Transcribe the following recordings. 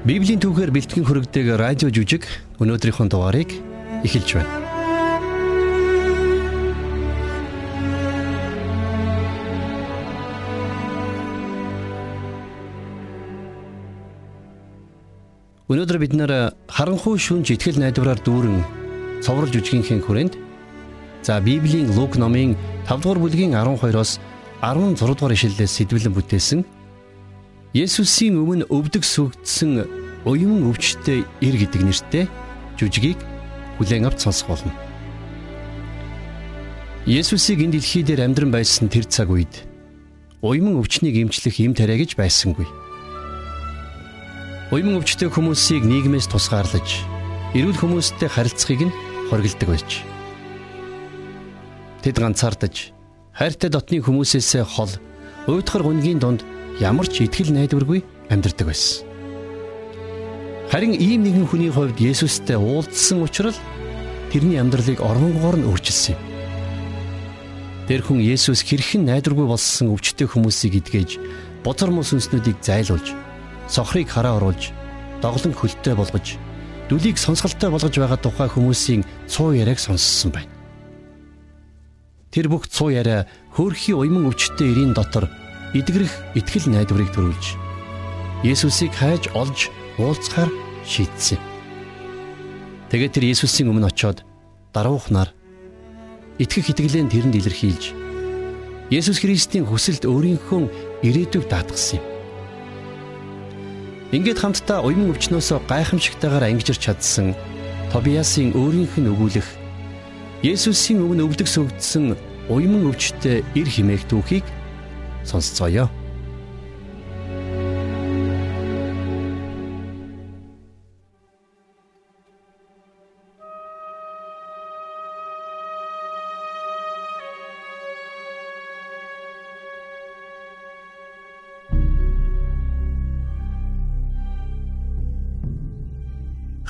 Библийн түүхээр бэлтгэн хөрөгдөг радио жүжиг өнөөдрийнхөө дугаарыг эхэлж байна. Өнөөдөр бид нэр харанхуй шүнж итгэл найдвараар дүүрэн цоврал жүжигийнхээ хүрээнд за Библийн Лук номын 5 дугаар бүлгийн 12-оос 16 дугаар ишлэлээс сэдвэлэн бүтээсэн Есүсийн өмнө өвдөг сүгдсэн уян өвчтэй ир гэдэг нэртэй жүжигийг хүлээн авч сонсох болно. Есүсийг энэ дэлхий дээр амьдран байсан тэр цаг үед уян өвчнийг эмчлэх юм тариа гэж байсангүй. Уян өвчтэй хүмүүсийг нийгмээс тусгаарлаж, эрүүл хүмүүстэй харилцахыг нь хоригддаг байж. Тэд ганцаардаж, хайртай дотны хүмүүсээс хол, уйдхар гунгийн дунд ямар ч итгэл найдваргүй амьдардаг байсан. Харин ийм нэгэн хүний хувьд Есүстэй уулзсан учраас тэрний амьдралыг оронгоор нь өөрчилсөн юм. Тэр хүн Есүс хэрхэн найдваргүй болсон өвчтөе хүмүүсийг идгээж, бузар мус сүнснүүдийг зайлуулж, сохрыг хараа оруулж, доглон хөлтэй болгож, дүлийг сонсголтой болгож байгаа тухай хүмүүсийн цуу яриаг сонссон байна. Тэр бүх цуу яриа хөөрхий уйман өвчтөе ирийн дотор эдгэрэх итгэл найдварыг төрүүлж Есүсийг хайж олж уулзахаар шийдсэн. Тэгээд тэр Есүсийн өмнө очиод даруухнаар итгэх итгэлээ тэрэнд илэрхийлж Есүс Христийн хүсэлд өөрийнхөө ирээдүйг даатгсан юм. Ингээд хамтдаа уян өвчнөөсөө гайхамшигтайгаар ангижирч чадсан Тобиасын өөрийнх нь өгүүлэх Есүсийн өмнө өвдөг сөгдсөн уян өвчтэй эр химээх түүхийг сонсцгоё.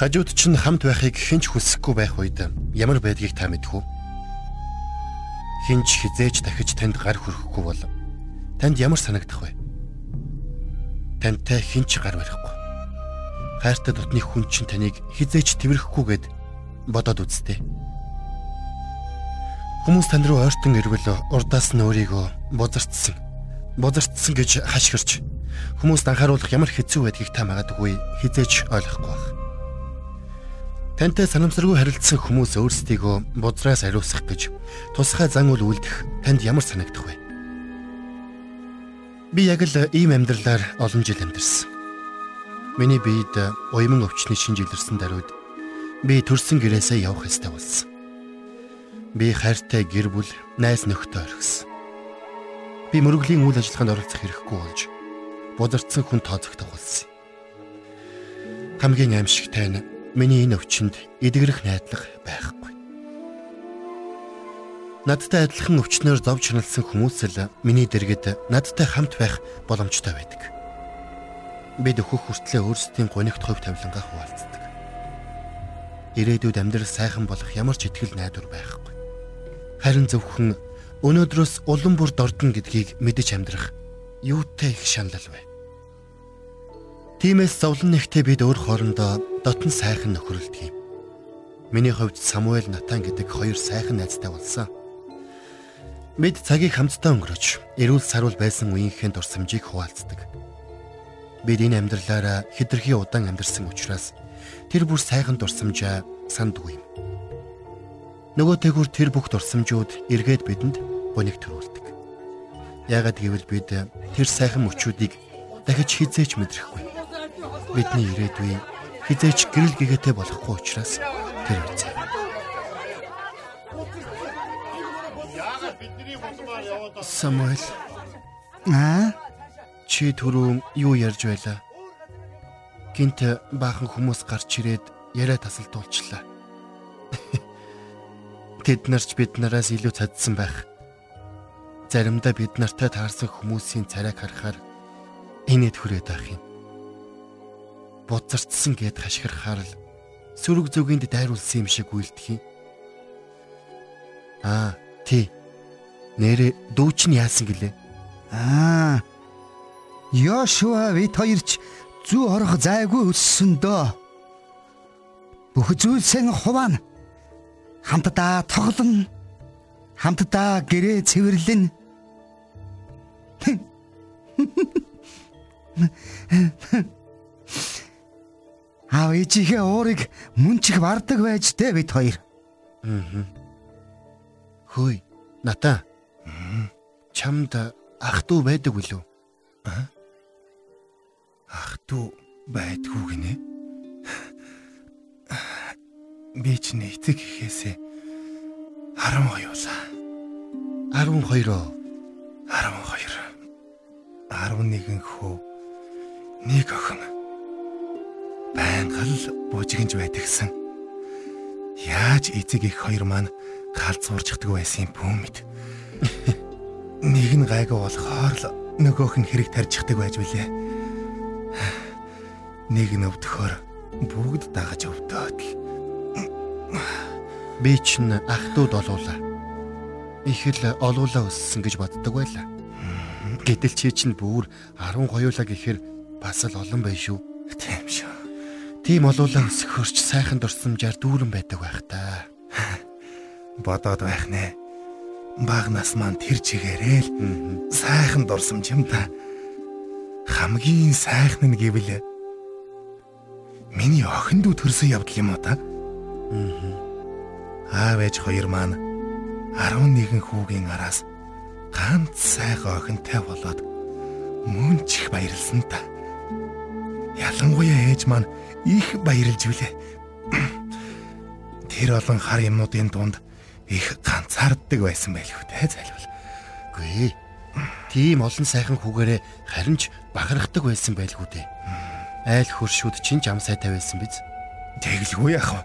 Хажууд чинь хамт байхыг хинч хүсэхгүй байх үед ямар байдгийг та мэдэх үү? Хинч хизээж дахиж танд гар хүрхэхгүй бол Танд ямар санагдах вэ? Тантай хинч гар барихгүй. Хайртай дотны хүн чинь таныг хизээч тэрхэхгүйгээд бодоод үзтээ. Хүмүүс тань руу ойртон ирвэл урдаас нь өөрийгөө бузартсан. Бузартсан гэж хашгирч хүмүүст анхааруулах ямар хэцүү байдгийг та магадгүй хизээч ойлгохгүй байх. Тантай санамсаргүй харилцсан хүмүүс өөрсдийгөө бузраас ариусгах гэж тусгай зан үйл үлдэх танд ямар санагдах вэ? Би яг л ийм амьдралаар олон жил амьдарсан. Миний биед уйман өвчний шинж илэрсэн даруйд би төрсэн гэрээсээ явах ёстой болсон. Би хайртай гэр бүл, найз нөхдөд орхисон. Би мөрөглийн үйл ажиллагаанд оролцох хэрэггүй болж бодорцсон хүн тооцогдох болсон. Хамгийн аимшигтай нь миний энэ өвчнөд эдгэрэх найдлага байхгүй. Надтай адилхан өвчнөөр зовж хяналтсан хүмүүс л миний дэргэд надтай хамт байх боломжтой байдаг. Бид өхөх хүртлээр өөрсдийн гонигт хувь тавилангаа хуваалцдаг. Ирээдүйд амьдрал сайхан болох ямар ч ихтгэл найдвар байхгүй. Харин зөвхөн өнөөдрөөс улам бүр дордно гэдгийг мэдэж амьдрах юутай их шаналл вэ? Тиймээс зовлон нэгтээ бид өөр хоорондоо дотн сайхан нөхөрлөдөг юм. Миний хувьд Самуэль Натан гэдэг хоёр сайхан найзтай болсон. Бид цагийг хамтдаа өнгөрөөж, эрүүл саруул байсан үеийнхээ дурсамжийг хуваалцдаг. Бид энэ амьдралаараа хэтэрхий удаан амьдарсан учраас тэр бүр сайхан дурсамжаа сандгүй юм. Нөгөө тэгүр тэр бүх дурсамжууд эргээд бидэнд боник төрүүлдэг. Яагад гэвэл бид тэр сайхан мөчүүдийг дахиж хизээч мэдрэхгүй. Бидний ирээдүй хизээч гэрэл гэгээтэй болохгүй учраас тэр үзье. Самуэль. Аа? Чи түрүүн юу ярьж байлаа? Гинт баахан хүмүүс гарч ирээд яриа тасалдуулчлаа. Тэд нарч бид нараас илүү цадсан байх. Заримдаа бид нартай таарсан хүмүүсийн царайг харахаар инээд хүрээд байх юм. Буцарчсан гэд хашгирахаар л сүрэг зүгэнд дайруулсан юм шиг үйлдэх юм. Аа, тий Нэрэ дүү чинь яасан гэлээ? Аа. Йошуа вит хоёрч зүү орох зайгүй өссөн дөө. Бүх зүйлсэн хуваана. Хамтдаа тоглоно. Хамтдаа гэрээ цэвэрлэн. Аав ээжийнхээ уурыг мөнчих бардаг байж тээ бид хоёр. Аа. Хөөе, Ната. Чамд ах トゥ байдаг үлээ? Аа. Ах トゥ байдгүй гинэ. Би ч нэг эцэг ихээсээ 12 улаа. 12 оо. 12. 11 хүү. Нэг охин. Байнга л бужигнж байдагсан. Яаж эцэг их хоёр маань галзуурчдаг байсан юм бүү мэд. Нэг нь гайгүй болохоор л нөгөөх нь хэрэг тарьчихдаг байж билээ. Нэг нь өвдөхөөр бүгд дагаж өвдөөд л. Би ч н ах トゥ долуулаа. Их л олуулаа өссөн гэж боддог байлаа. Гэтэл чи чинь бүр 12 лаа гэхээр бас л олон bay шүү. Тийм шүү. Тийм олуулаа өсөхөрч сайхан дурсамжаар дүүрэн байдаг байх та. Бодоод байх нэ. Баг нас маань тэр чигээрээ л сайхан дурсамж юм та. Хамгийн сайхан нь гэвэл миний охин дүү төрсөн явдал юм уу та? Аав ээж хоёр маань 11 хүүгийн араас ганц сайхан охинтой болоод мөн ч их баярлсан та. Ялангуяа ээж маань их баярлж үлээ. Тэр олон хар юмнуудын дунд их ганцаарддаг байсан байлгүй те зайлвал. Үгүй ээ. Тийм олон сайхан хүүгээрээ харин ч бахархдаг байсан байлгүй дээ. Айл хөршүүд чинь жам сайтай байсан биз? Тэглгүй яах вэ?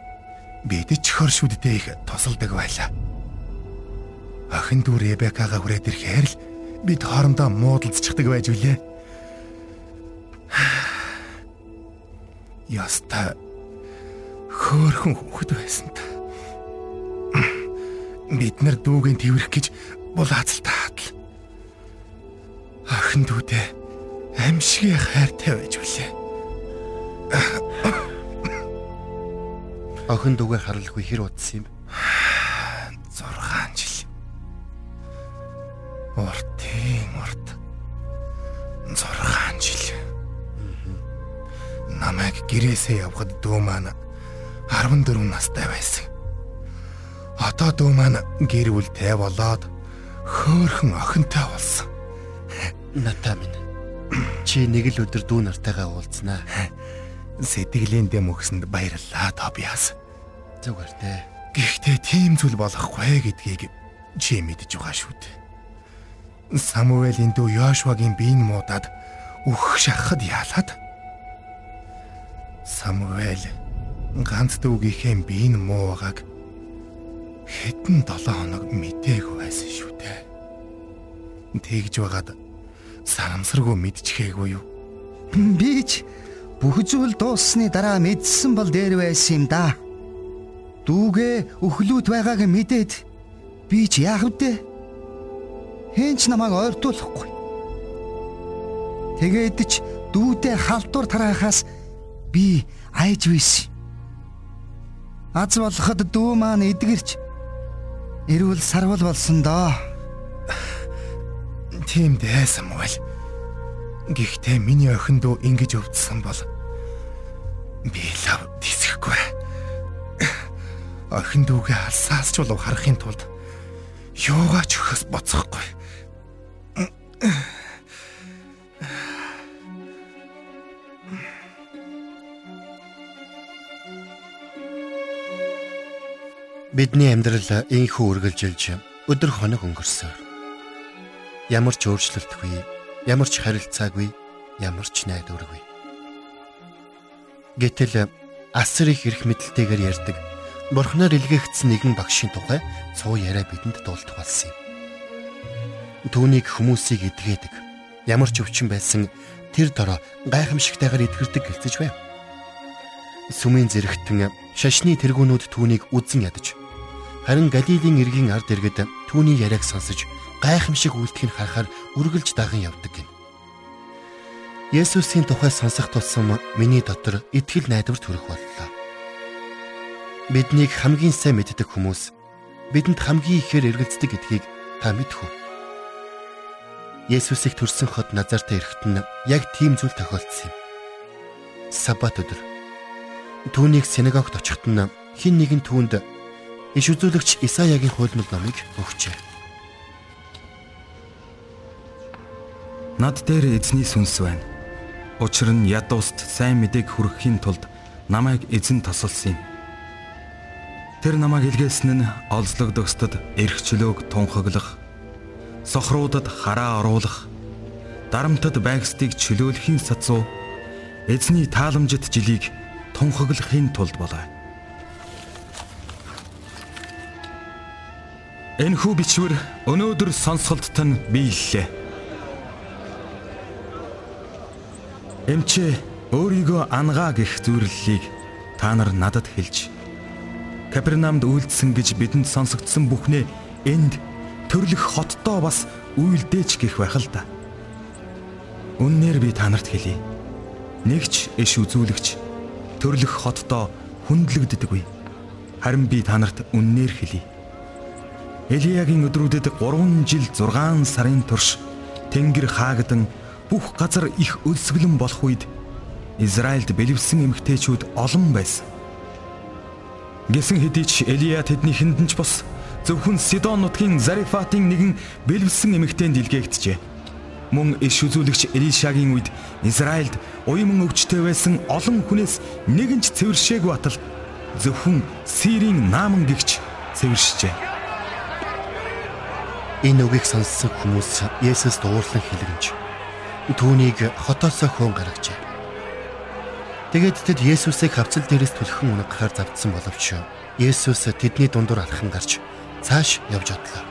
Бид ч хөршүүдтэй их тусалдаг байлаа. Охин дүү Ребекагаа хүрээд ирэхээр л бид хоорондоо муудалцчихдаг байж үлээ. Яста хөөхөн хөхд байсан та. Бид нар дүүгийн тэрвэрх гэж булаацалтаад л. Охин дүүдээ амьшиг хайртай байж үлээ. Охин дүүгээ харалгүй хэр удсан юм бэ? 6 жил. Уртын урт. 6 жил. Намайг гэрээсээ явхад дүү маань 14 настай байсан. Одоо дүү маань гэр бүлтэй болоод хөөхөн охинтой болсон. Ната минь. Чи нэг л өдөр дүү нартайгаа уулзнаа. Сэтгэлийн дэм өгсөнд баярлалаа Тобиас. Зүгээр дээ. Гэхдээ тийм зүйл болохгүй гэдгийг чи мэдж байгаа шүү дээ. Самуэлийн дүү Йошуагийн биеийн муудаад үхэх шахахад яалаад. Самуэль ганц дүүгийнхээ биеийн муу байгааг хэдэн 7 хоног мдээгүй байсан шүү дээ. Тэгж байгаад сарамсаргүй мэдчихээгүй юу? Би ч бүх зүйл дууссаны дараа мэдсэн бол дээр байсан юм да. Дүүгээ өхлүүд байгааг мэдээд би ч яах вэ? Хэн ч намайг ойртуулахгүй. Тэгээд ч дүүдээ халтур тараахаас би айж вис. Аз болоход дүү маань эдгэрч эрүүл сарвал болсон доо. Тийм дээ Самуэль. Гэхдээ миний охин дүү ингэж өвдсөн бол би лав тисэхгүй. Охин дүүгээ алсаас ч болов харахын тулд юугаач өгөхөс боцохгүй. Бидний амьдрал инхүү үргэлжилж өдөр хоног өнгөрсөөр. Ямар ч өөрчлөлтгүй, ямар ч харилцаагүй, ямар ч найдваргүй. Гэтэл асар их эрх мэдэлтэйгээр ярьдаг Бурхнаар илгээгдсэн нэгэн багшийн тухай цуу яриа бидэнд дуулдаг болсон юм. Түүнийг хүмүүсийг эдгээдэг. Ямар ч өвчин байсан тэр дорой гайхамшигтайгаар эдгэрдэг гэлцэж байв. Сүмийн зэрэгтэн шашны тэргүүнүүд түүнийг үзэн ядаж Харин Галилийн эргийн ард иргэд түүний яриаг сонсож гайхамшиг үйлдэхийг харахаар үргэлж даган явдаг гин. Есүсийн тухай сонсох тусам миний дотор итгэл найдвар төрөх боллоо. Биднийг хамгийн сайн мэддэг хүмүүс бидэнд хамгийн ихээр эргэлздэг гэдгийг та мэдэх үү? Есүсийг төрсөн хот Назартай ирэхэд нь яг тийм зүйл тохиолдсон юм. Сабат өдөр түүнийг синагогт очиход нь хин нэгэн түүнд иш үзүүлэгч Исаягийн хуйлмал номыг өгчээ. Над дээр эзний сүнс байна. Учир нь ядууст сайн мэдээг хүргэхийн тулд намайг эзэн тосолсон юм. Тэр намайг илгээсэн нь олзлогдогсдод эрх чөлөөг тунхаглах сохруудад хараа оруулах, дарамтад байгстыг чөлөөлөхийн сацуу эзний тааламжит жилийг тунхаглахын тулд болоо. Энэхүү бичвэр өнөөдөр сонсголтод нь биеллээ. Эмчээ өөрийгөө ангаа гэх зүрлэлийг та нар надад хэлж Капернаумд үйлдсэн гэж бидэнд сонсогдсон бүхнээ энд төрлөх хоттоо бас үйлдээч гэх байх л да. Үннээр би та нарт хэлье. Нэгч иш үзүүлэгч төрлөх хоттоо хүндлэгддэггүй. Харин би та нарт үннээр хэлье. Элиягийн өдрүүдэд 3 жил 6 сарын турш тэнгэр хаагадан бүх газар их өлсгөлэн болох үед Израильд бэлэвсэн эмгтээчүүд олон байсан. Гэсэн хэдий ч Элия тэдний хиндэнч бос зөвхөн Сидон нутгийн Зарифатын нэгэн бэлвсэн эмэгтэйнд илгээгдэжээ. Мөн иш үзүүлэгч Элишагийн үед Израильд уйман өвчтэй байсан олон хүнээс нэгэн ч цэвэршээгүй батал зөвхөн Сирийн нааман гихч цэвэршжээ. Энэ үгийг сонссон хүмүүс Есүс дуурлан хэлгэнж түүнийг хотоосоо хөөн гаргажээ. Тэгээд тэд Есүсийг хавцал дээрээс түлхэн унгахаар завдсан боловч Есүс тэдний дундуур алхан гарч цааш явж одлоо.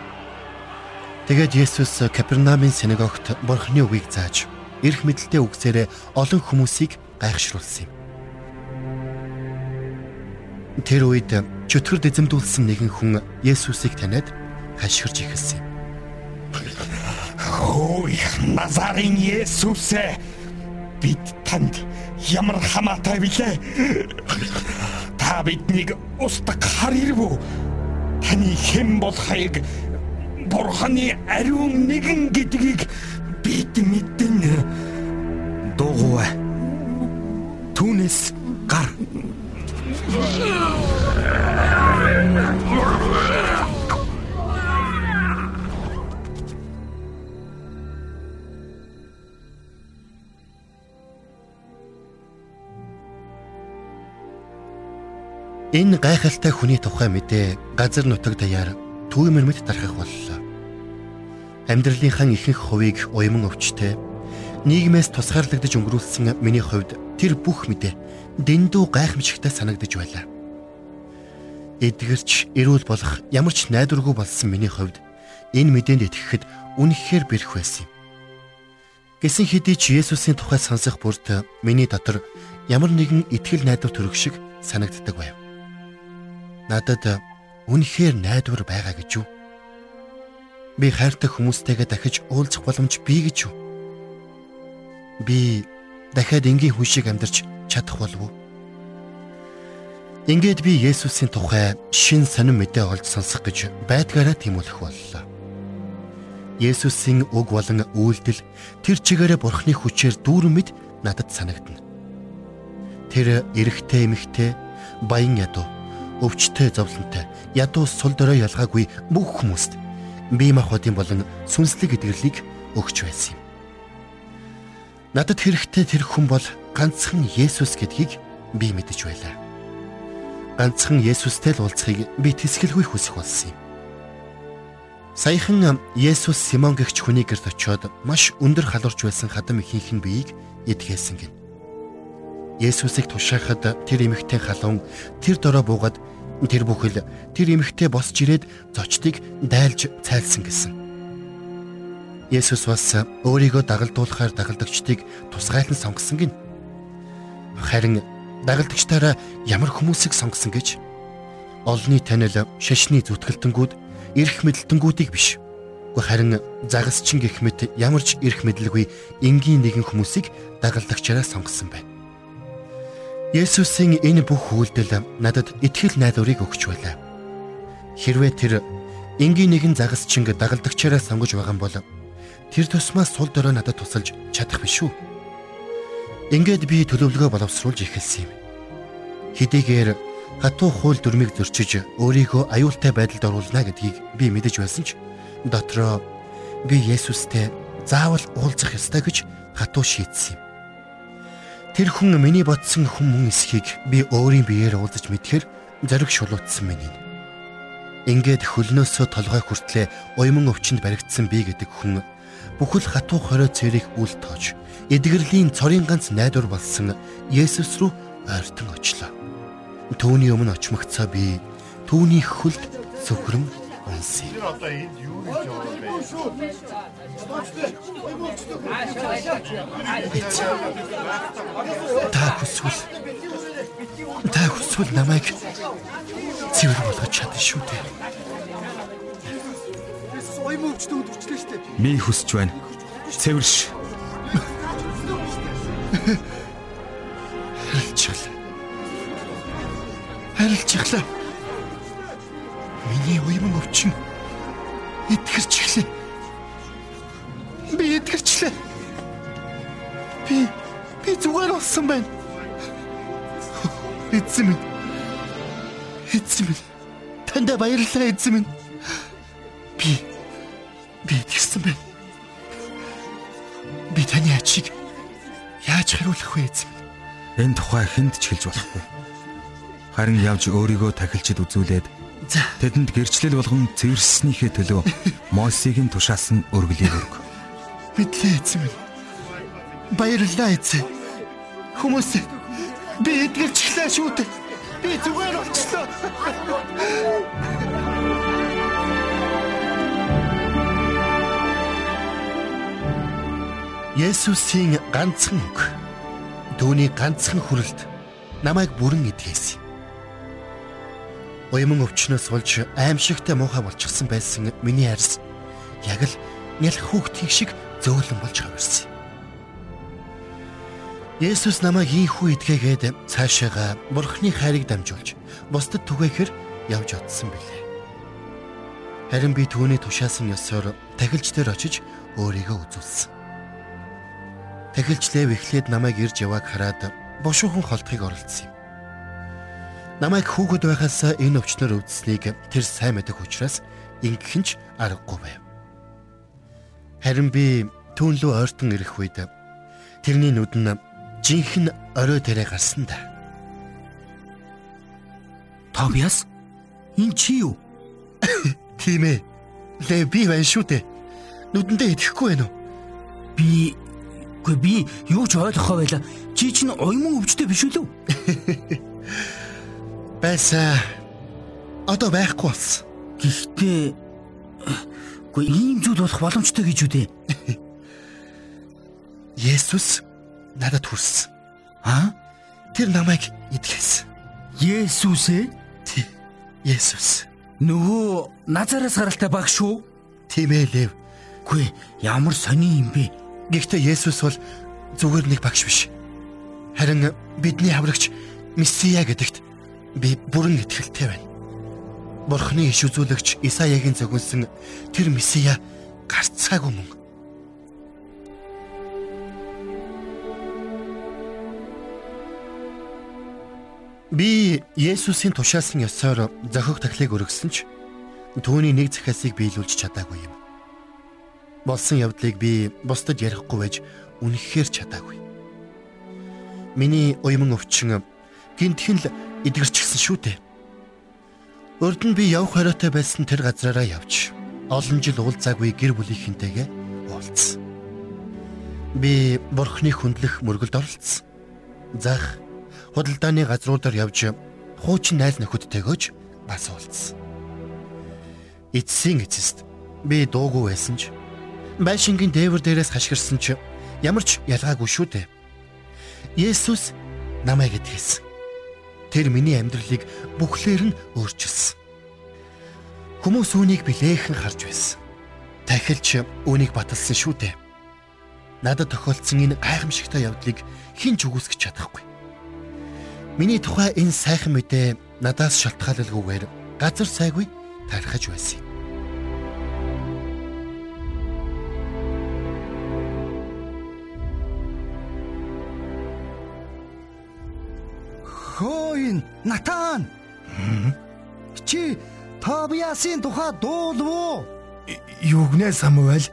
Тэгээд Есүс Капернаумын синагогт Бурхны үгийг зааж, эрх мэдэлтэй үгсээрээ олон хүмүүсийг гайхшруулсан юм. Тэр үед чөтгөр дэзэмдүүлсэн нэгэн хүн Есүсийг таниад хашгирч ихэлсэн юм. Хөөе, Назарын Есүсээ бид танд ямар хамаатай билээ? Та биднийг устгах харирв уу? таны хэн болохыг бурханы ариун нэгэн гэдгийг бид мэднэ. Дугуй. Түүнээс гар. Энэ гайхалтай хүний тухай мэдээ газар нутаг даяар түүмэр мэд дарахх боллоо. Амьдралынхаа ихэнх хувийг уйман өвчтэй нийгмээс тусгаарлагдаж өнгөрүүлсэн миний хувьд тэр бүх мэдээ дэндүү гайхамшигтай санагдаж байлаа. Эдгэрч эрүүл болох ямар ч найдваргүй болсон миний хувьд энэ мэдээнд итгэхэд үнэхээр бэрх байсан юм. Гэсэн хэдий ч Есүсийн тухай сонсох бүрд миний дотор ямар нэгэн итгэл найдвар төрөх шиг санагддаг байв надад үнэхээр найдвар байгаа гэж юу? Би хайртай хүмүүстэйгээ дахиж уулзах боломж бий гэж юу? Би дахиад энгийн хүн шиг амьдарч чадах болов уу? Ингээд би Есүсийн тухай шин сонин мэдээ олж сонсох гэж байдгаараа тэмүүлэх боллоо. Есүсийн үг болон үйлдэл тэр чигээрээ Бурхны хүчээр дүүрэн мэд надад санагдана. Тэр эрэгтэй эмэгтэй баян ядуу өвчтэй зовлонтой ядуу сул дорой ялгаагүй бүх хүмүүст бие махбодын болон сүнслэг эдгэрлийг өгч байсан юм. Надад хэрэгтэй тэр хүн бол ганцхан Есүс гэдгийг би мэдэж байлаа. Ганцхан Есүстэй л уулзахыг би тэсгэлгүй хүсэх болсон юм. Саяхан Есүс Симон гэгч хүний гэрт очиод маш өндөр халуурч байсан хадам ихийнх нь биеийг эдгээсэн гин. Есүсийг тушаахад тэр эмэгтэй халуун тэр дорой буугаад тэр бүхэл тэр эмэгтэй босч ирээд зочдыг дайлж цайлсан гэсэн. Есүс бас өөрийгөө дагалдуулахаар дагалдагчдыг тусгайлан сонгосон гин. Харин дагалдагчдаараа ямар хүмүүсийг сонгосон гэж олонний танил шашны зүтгэлтэнгүүд эрх мэдэлтэнгүүдийг биш харин загасчин гэх мэт ямар ч эрх мэдлгүй энгийн нэгэн хүмүүсийг дагалдагчаараа сонгосон байна. Есүсийн энэ бүх үйлдэл надад итгэл найдварыг өгч байлаа. Хэрвээ тэр энгийн нэгэн загасчин дагалдагчаараа сонгож байгаа бол тэр тусмаа сул дорой надад тусалж чадах биш үү? Ингээд би төлөвлөгөө боловсруулж эхэлсэн юм. Хэдийгээр хатуу хууль дүрмийг зөрчиж өөрийгөө аюултай байдалд оруулна гэдгийг би мэдэж байсан ч дотроо би Есүстэй заавал уулзах ёстой гэж хатуу шийдсэн юм. Тэр хүн миний бодсон хүмүүн эсхийг би өөрийн биеэр уулзаж мэдхээр зориг шулуутсан минь. Ингээд хөлнөөсөө толгой хүртлээ уйман өвчнөд баригдсан би гэдэг хүн бүхэл хатуу хорой цэрийг үл тоож эдгэрлийн цорын ганц найдвар болсон Есүс рүү ойртон очлоо. Түүний өмнө очмогцоо би түүний хөлд сүхрэм унсан. Та хүсвэл та хүсвэл намайг цэвэр болгож чадна шүү дээ. Би хүсэж байна. Цэвэрш. Харилцаглаа. Харилцаглаа. Миний уйман өвчин итгэрч эхлэв. Би итгэрчлээ. Би би зүгээр болсон байна. Эзэн минь. Эзэн минь. Танд баярлалаа эзэн минь. Би би итгэрсэн байна. Би таны ачийг яаж хариулах вэ эзэн минь? Энэ тухай хүнд ч хэлж болохгүй. Харин явж өөрийгөө тахилчид үзүүлээд Тэдэнд гэрчлэл болгон цэвэрснийхээ төлөө Мосегийн тушаасан өргөлийг өрг. Мэдлээ эзэн минь. Баярлалаа эзэн. Хүмүүс би эдгэрчлээ шүү дээ. Би зүгээр болчихлоо. Есүсийн ганцхан үг. Түүний ганцхан хүрэлт намайг бүрэн эдгээсэн уйман өвчнөөс болж аимшигтай муухай болчихсон байсан миний арьс яг л нялх хүүхдийн шиг зөөлөн болж хавирсан. Есүс намайг ийхүү идгээгээд цаашаага Бурхны хайрыг дамжуулж бусдад түгээхэр явж одсон билээ. Харин би түүний тушаасан ёсоор тахилч дээр очиж өөрийгөө үзүүлсэн. Тахилчлээ вихлээд намайг ирж явааг хараад бушуухан холдохыг оролдсон юм. Намайг хүүхэд байхаас энэ өвчнөр өвдснийг тэр сайн мэдэх учраас ингэх нь ч аргагүй байв. Харин би түүн лөө ойртон ирэх үед тэрний нүд нь жинхэнэ орой дээрээ гарсан да. Тобиас энэ чи юу? Тийм ээ. Ле би байна шүү дээ. Нүдэндээ идэхгүй байна уу? Би үгүй би юу ч ойлгохгүй байла. Чи чинь уйман өвчтэй биш үү? байсан. Одоо байхгүй болсон. Гэхдээ үгүй ийм зүйл болох боломжтой гэж үү дээ. Есүс надад хүрсэн. Аа? Тэр намайг идгэсэн. Есүс ээ? Тий. Есүс. Нөгөө Назараас гаралтай баг шүү. Тийм ээ Лев. Үгүй ямар сони юм бэ? Гэхдээ Есүс бол зүгээр нэг багш биш. Харин бидний хаврагч Месиа гэдэгт би бүрэн итгэлтэй байна. Бурхны иш үзүүлэгч Исаягийн зөвгөнсөн тэр Месиа гарцаагүй мөн. Би Есүсийн тушаасан ёсоор зохих тахлыг өргөсөн ч түүний нэг захиасыг биелүүлж чадаагүй юм. Болсон явдлыг би бусдад ярихгүй байж үнэхээр чадаагүй. Миний уйман өвчин гинтхэн л эдгэрчихсэн шүү дээ. Урд нь би явх хориотой байсан тэр газраараа явж олон жил уулзаагүй гэр бүлийнхэнтэйгээ уулзсан. Би бурхны хүндлэх мөргөлд оролцсон. Зах худалдааны газруудаар явж хуучин найл нөхөдтэйгөөж бас уулзсан. Эцсийн эцэст би дуугүй байсан ч байшингийн дээвэр дээрээс хашгирсан ч ямар ч ялгаагүй шүү дээ. Есүс намайг эдгэсэн. Тэр миний амьдралыг бүхлээр нь өөрчилсөн. Хүмүүс үүнийг билээхэн харж байсан. Тахилч үүнийг баталсан шүү дээ. Надад тохиолдсон энэ гайхамшигтай явдлыг хэн ч үгүйсгэж чадахгүй. Миний тухай энэ сайхан мэдээ надаас шалтгаалалгүйгээр газар сайгүй тархаж байсан Хөөе, Натан. Чи Тобиасын тухай дуулав уу? Юу гинэ Самуэль?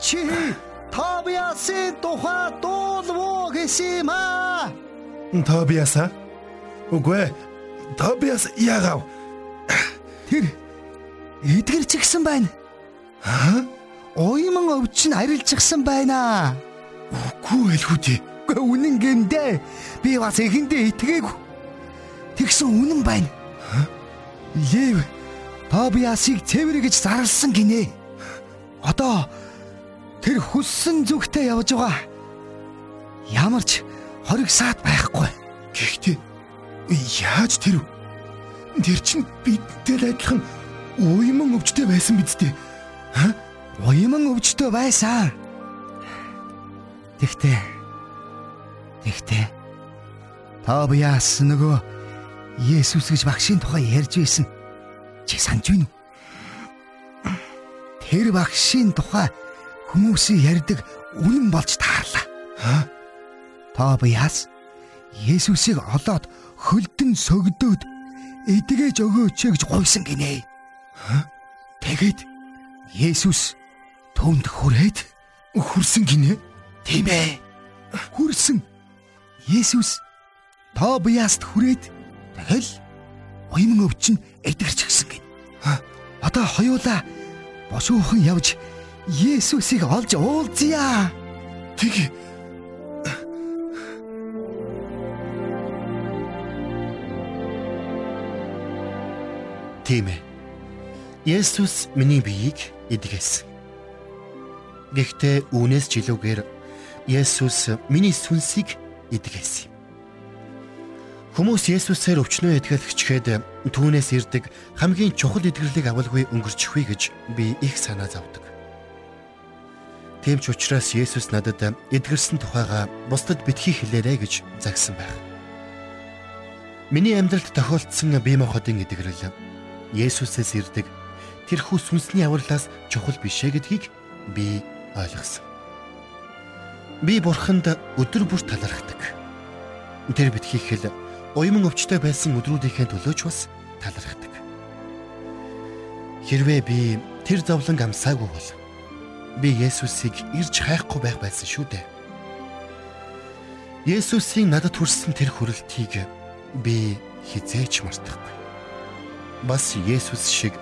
Чи Тобиасын тухай дуулав уу гэсэн юм аа? Тобиаса? Үгүй ээ. Тобиас яагав? Тэр эдгэрч гисэн байна. Аа? Уйман өвчин арилжчихсан байна. Үгүй элхүүдээ. Гэхдээ үнэн гэмдэ. Би бас эхэндээ итгээгүй. Тэгсэн үнэн байна. Лев Тобиасыг цэвэр гэж зарлсан гинэ. Одоо тэр хүссэн зүгтээ явж байгаа. Ямар ч хориг саад байхгүй. Гэхдээ яаж тэр тэр чин бидтэй адилхан уйман өвчтэй байсан биз дээ. Ха? Уйман өвчтэй байсан. Тэгтээ Тэгтээ Тобиас нөгөө Есүс гэж багшийн тухай ярьж байсан. Чи санаж байна уу? Тэр багшийн тухай хүмүүсийн ярьдаг үнэн болж таарлаа. Ха? Тобиас Есүсийг олоод хөлдөн согдөөд эдгэж өгөөч гэж гуйсан гинэ. Тэгээд Есүс түүнд хүрээд Хүрсэн гинэ? тийм ээ. Хүрсэн. Есүс Тобиаст хүрээд тэгэл уйман өвчин эдгэрч гисэн гин. Одоо хоёулаа бошуухан явж Есүсийг олж уулзъя. Тэг Тийм ээ. Есүс миний биеийг эдгээсэн. Гэхдээ үүнээс ч илүүгээр Есүс миний сүнсийг эдгээсэн юм. Хүмүүс Есүсээр өвчнөө эдгэлэгчгээд түүнээс ирдэг хамгийн чухал эдгэрлийг авалгүй өнгөрчихвээ гэж би их санаа зовдөг. Тийм ч учраас Есүс надад эдгэрсэн тухайга бусдад битгий хэлээрэй гэж загсан байх. Миний амьдралд тохиолдсон бие махбодын эдгэрэл Есүсээс ирдэг тэрхүү сүнсний авралаас чухал бишээ гэдгийг би ойлгосон. Би бурханд өдөр бүр талархдаг. Тэр битгий хэл уйман өвчтөй байсан өдрүүдийнхээ төлөөч бас талархдаг. Хэрвээ би тэр зовлон амсаагүй бол би Есүсийг ирж хайхгүй байх байсан шүү дээ. Есүсийн надад хүрсэн тэр хүрэлтийг би хизээч мартахгүй. Бас Есүс шиг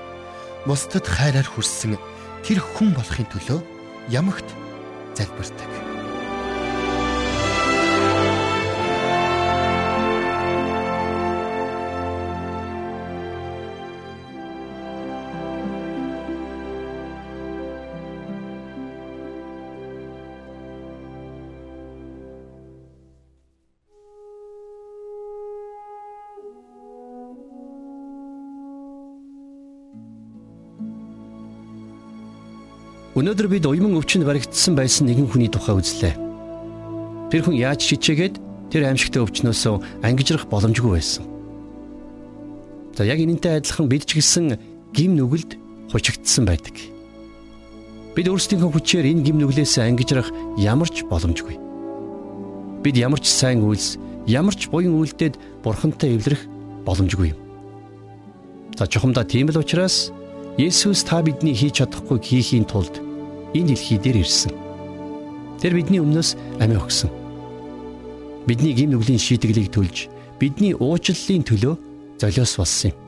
бусдад хайраар хүрсэн тэр хүн болохын төлөө ямагт залбирдаг. Өнөөдөр бид уйман өвчнөд баригдсан байсан нэгэн хүний тухай үзлээ. Тэр хүн яаж шичээгээд тэр аимшигтай өвчнөөсөө ангижрах боломжгүй байсан. За яг энэнтэй адилхан бид ч гэсэн гим нүгэлд хучигдсан байдаг. Бид өөрсдийнхөө хүчээр энэ гим нүглээс ангижрах ямар ч боломжгүй. Бид ямар ч сайн үйлс, ямар ч буян үйлдэлд бурхантай эвлэрэх боломжгүй юм. За чухамдаа тийм л учраас Есүс та бидний хийж чадахгүй хийхийн тулд энэ дэлхий дээр ирсэн. Тэр бидний өмнөөс амиа өгсөн. Бидний гим нүглийн шийтгэлийг төлж бидний уучлалын төлөө золиос болсон юм.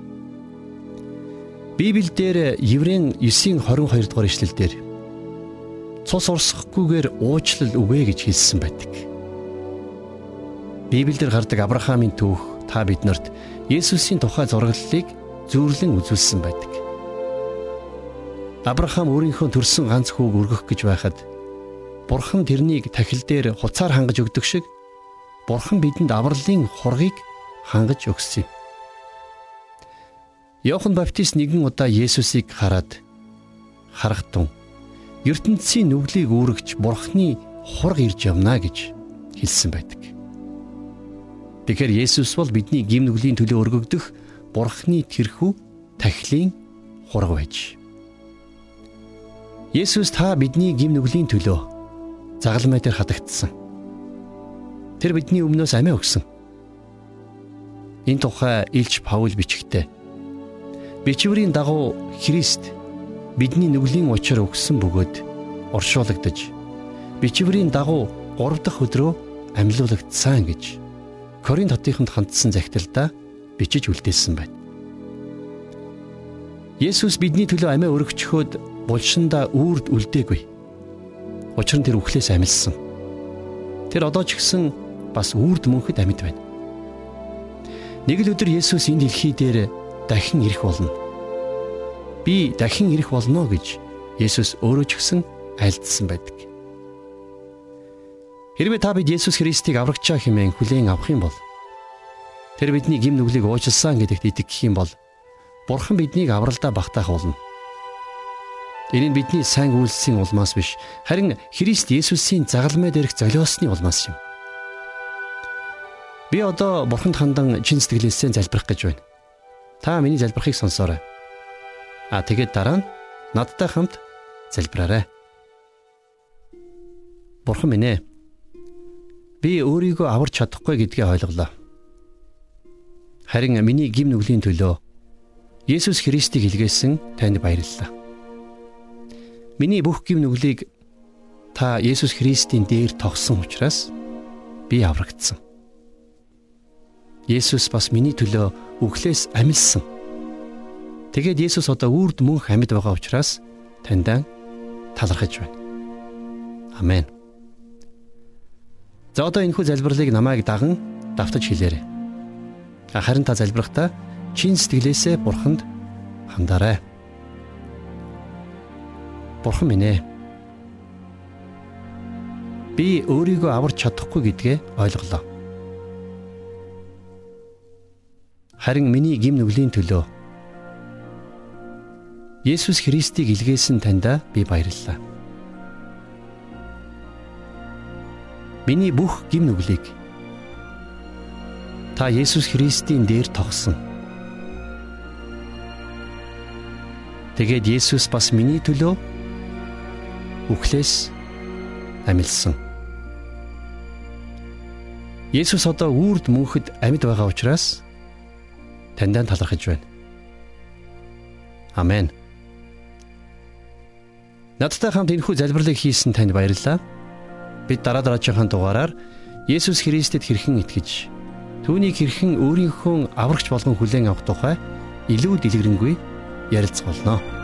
Библиэлд Еврейн 9:22 дугаар ишлэлдэр цус урсахгүйгээр уучлал өгөө гэж хэлсэн байдаг. Библиэлд гардаг Авраамийн түүх та биднэрт Есүсийн тухай зураглалыг зүйрлэн үзүүлсэн байдаг. Авраам өөрийнхөө төрсөн ганц хүүг өргөх гэж байхад Бурхан тэрнийг тахил дээр хуцаар хангаж өгдөг шиг Бурхан бидэнд авралын хургийг хангаж өгсөн юм. Иохан Баптист нэгэн удаа Есүсийг хараад харахтун ертөнцийн нүглийг үүрэгч Бурхны хург ирж явна гэж хэлсэн байдаг. Тэгэхээр Есүс бол бидний гим нүглийн төлөө өргөгдөх Бурхны тэрхүү тахилын хург байж. Есүс та бидний гим нүглийн төлөө загалмай дээр хатагдсан. Тэр бидний өмнөөс амиа өгсөн. Энэ тухай Илч Паул бичгтээ бичвэрийн дагуу Христ бидний нүглийн учир өгсөн бөгөөд оршуулгадж бичвэрийн дагуу 3 дахь өдрөө амьлуулагдсан гэж Коринт хотынд хандсан захидалдаа бичиж үлдээсэн байна. Есүс бидний төлөө амиа өргөчхөөд булшинда үрд үлдээгүй. Учир нь тэр үхлээс амилсан. Тэр одоо ч гэсэн бас үрд мөнхөд амьд байна. Нэг л өдөр Есүс энэ дэлхий дээр дахин ирэх болно. Би дахин ирэх болно гэж Есүс өөрөө ч гэсэн альдсан байдаг. Хэрвээ та бид Есүс Христийг аврагчаа хэмээн хүлээн авах юм бол тэр бидний гим нүглийг уучлсан гэдэгт итгэх юм бол Бурхан биднийг авралдаа багтаах болно. Энэ нь бидний сайн үйлсийн улмаас биш харин Христ Есүсийн загалмай дээрх золиосны улмаас юм. Би одоо Бурханд хандан чин сэтгэлээсээ залбирах гэж байна. Та миний залбирахыг сонсоорой. А тэгээд дараа нь надтай хамт залбираарай. Бурхан минь ээ. Би өөрийгөө аварч чадахгүй гэдгээ ойлголоо. Харин миний гим нүглийн төлөө Есүс Христийг илгээсэн танд баярлалаа. Миний бүх гим нүглийг та Есүс Христийн дээр тогсон учраас би аврагдсан. Есүс бас миний төлөө үхлээс амилсан. Тэгээд Есүс одоо үрд мөнх амьд байгаа учраас таньдаа талархаж байна. Амен. За одоо энэхүү залбирлыг намайг даган давтаж хэлээрэй. Харин та залбирахдаа чин сэтгэлээсээ бурханд хандаарай. Бурхан минь ээ. Би өөрийгөө аварч чадахгүй гэдгээ ойлголоо. Харин миний гим нүглийн төлөө Есүс Христийг илгээсэн таньда би баярлалаа. Миний бүх гим нүглийг та Есүс Христийн дээр тогсон. Тэгээд Есүс бас миний төлөө үхлээс амилсан. Есүс одоо үрд мөнхөд амьд байгаа учраас таньдаа талархаж байна. Амен. Надтай хамт энэхүү залбирлыг хийсэн танд баярлалаа. Бид дараа дараагийн дугаараар Есүс Христэд хэрхэн итгэж түүнийг хэрхэн өөрийнхөө аврагч болгон хүлээн авах тухай илүү дэлгэрэнгүй ярилцах болно.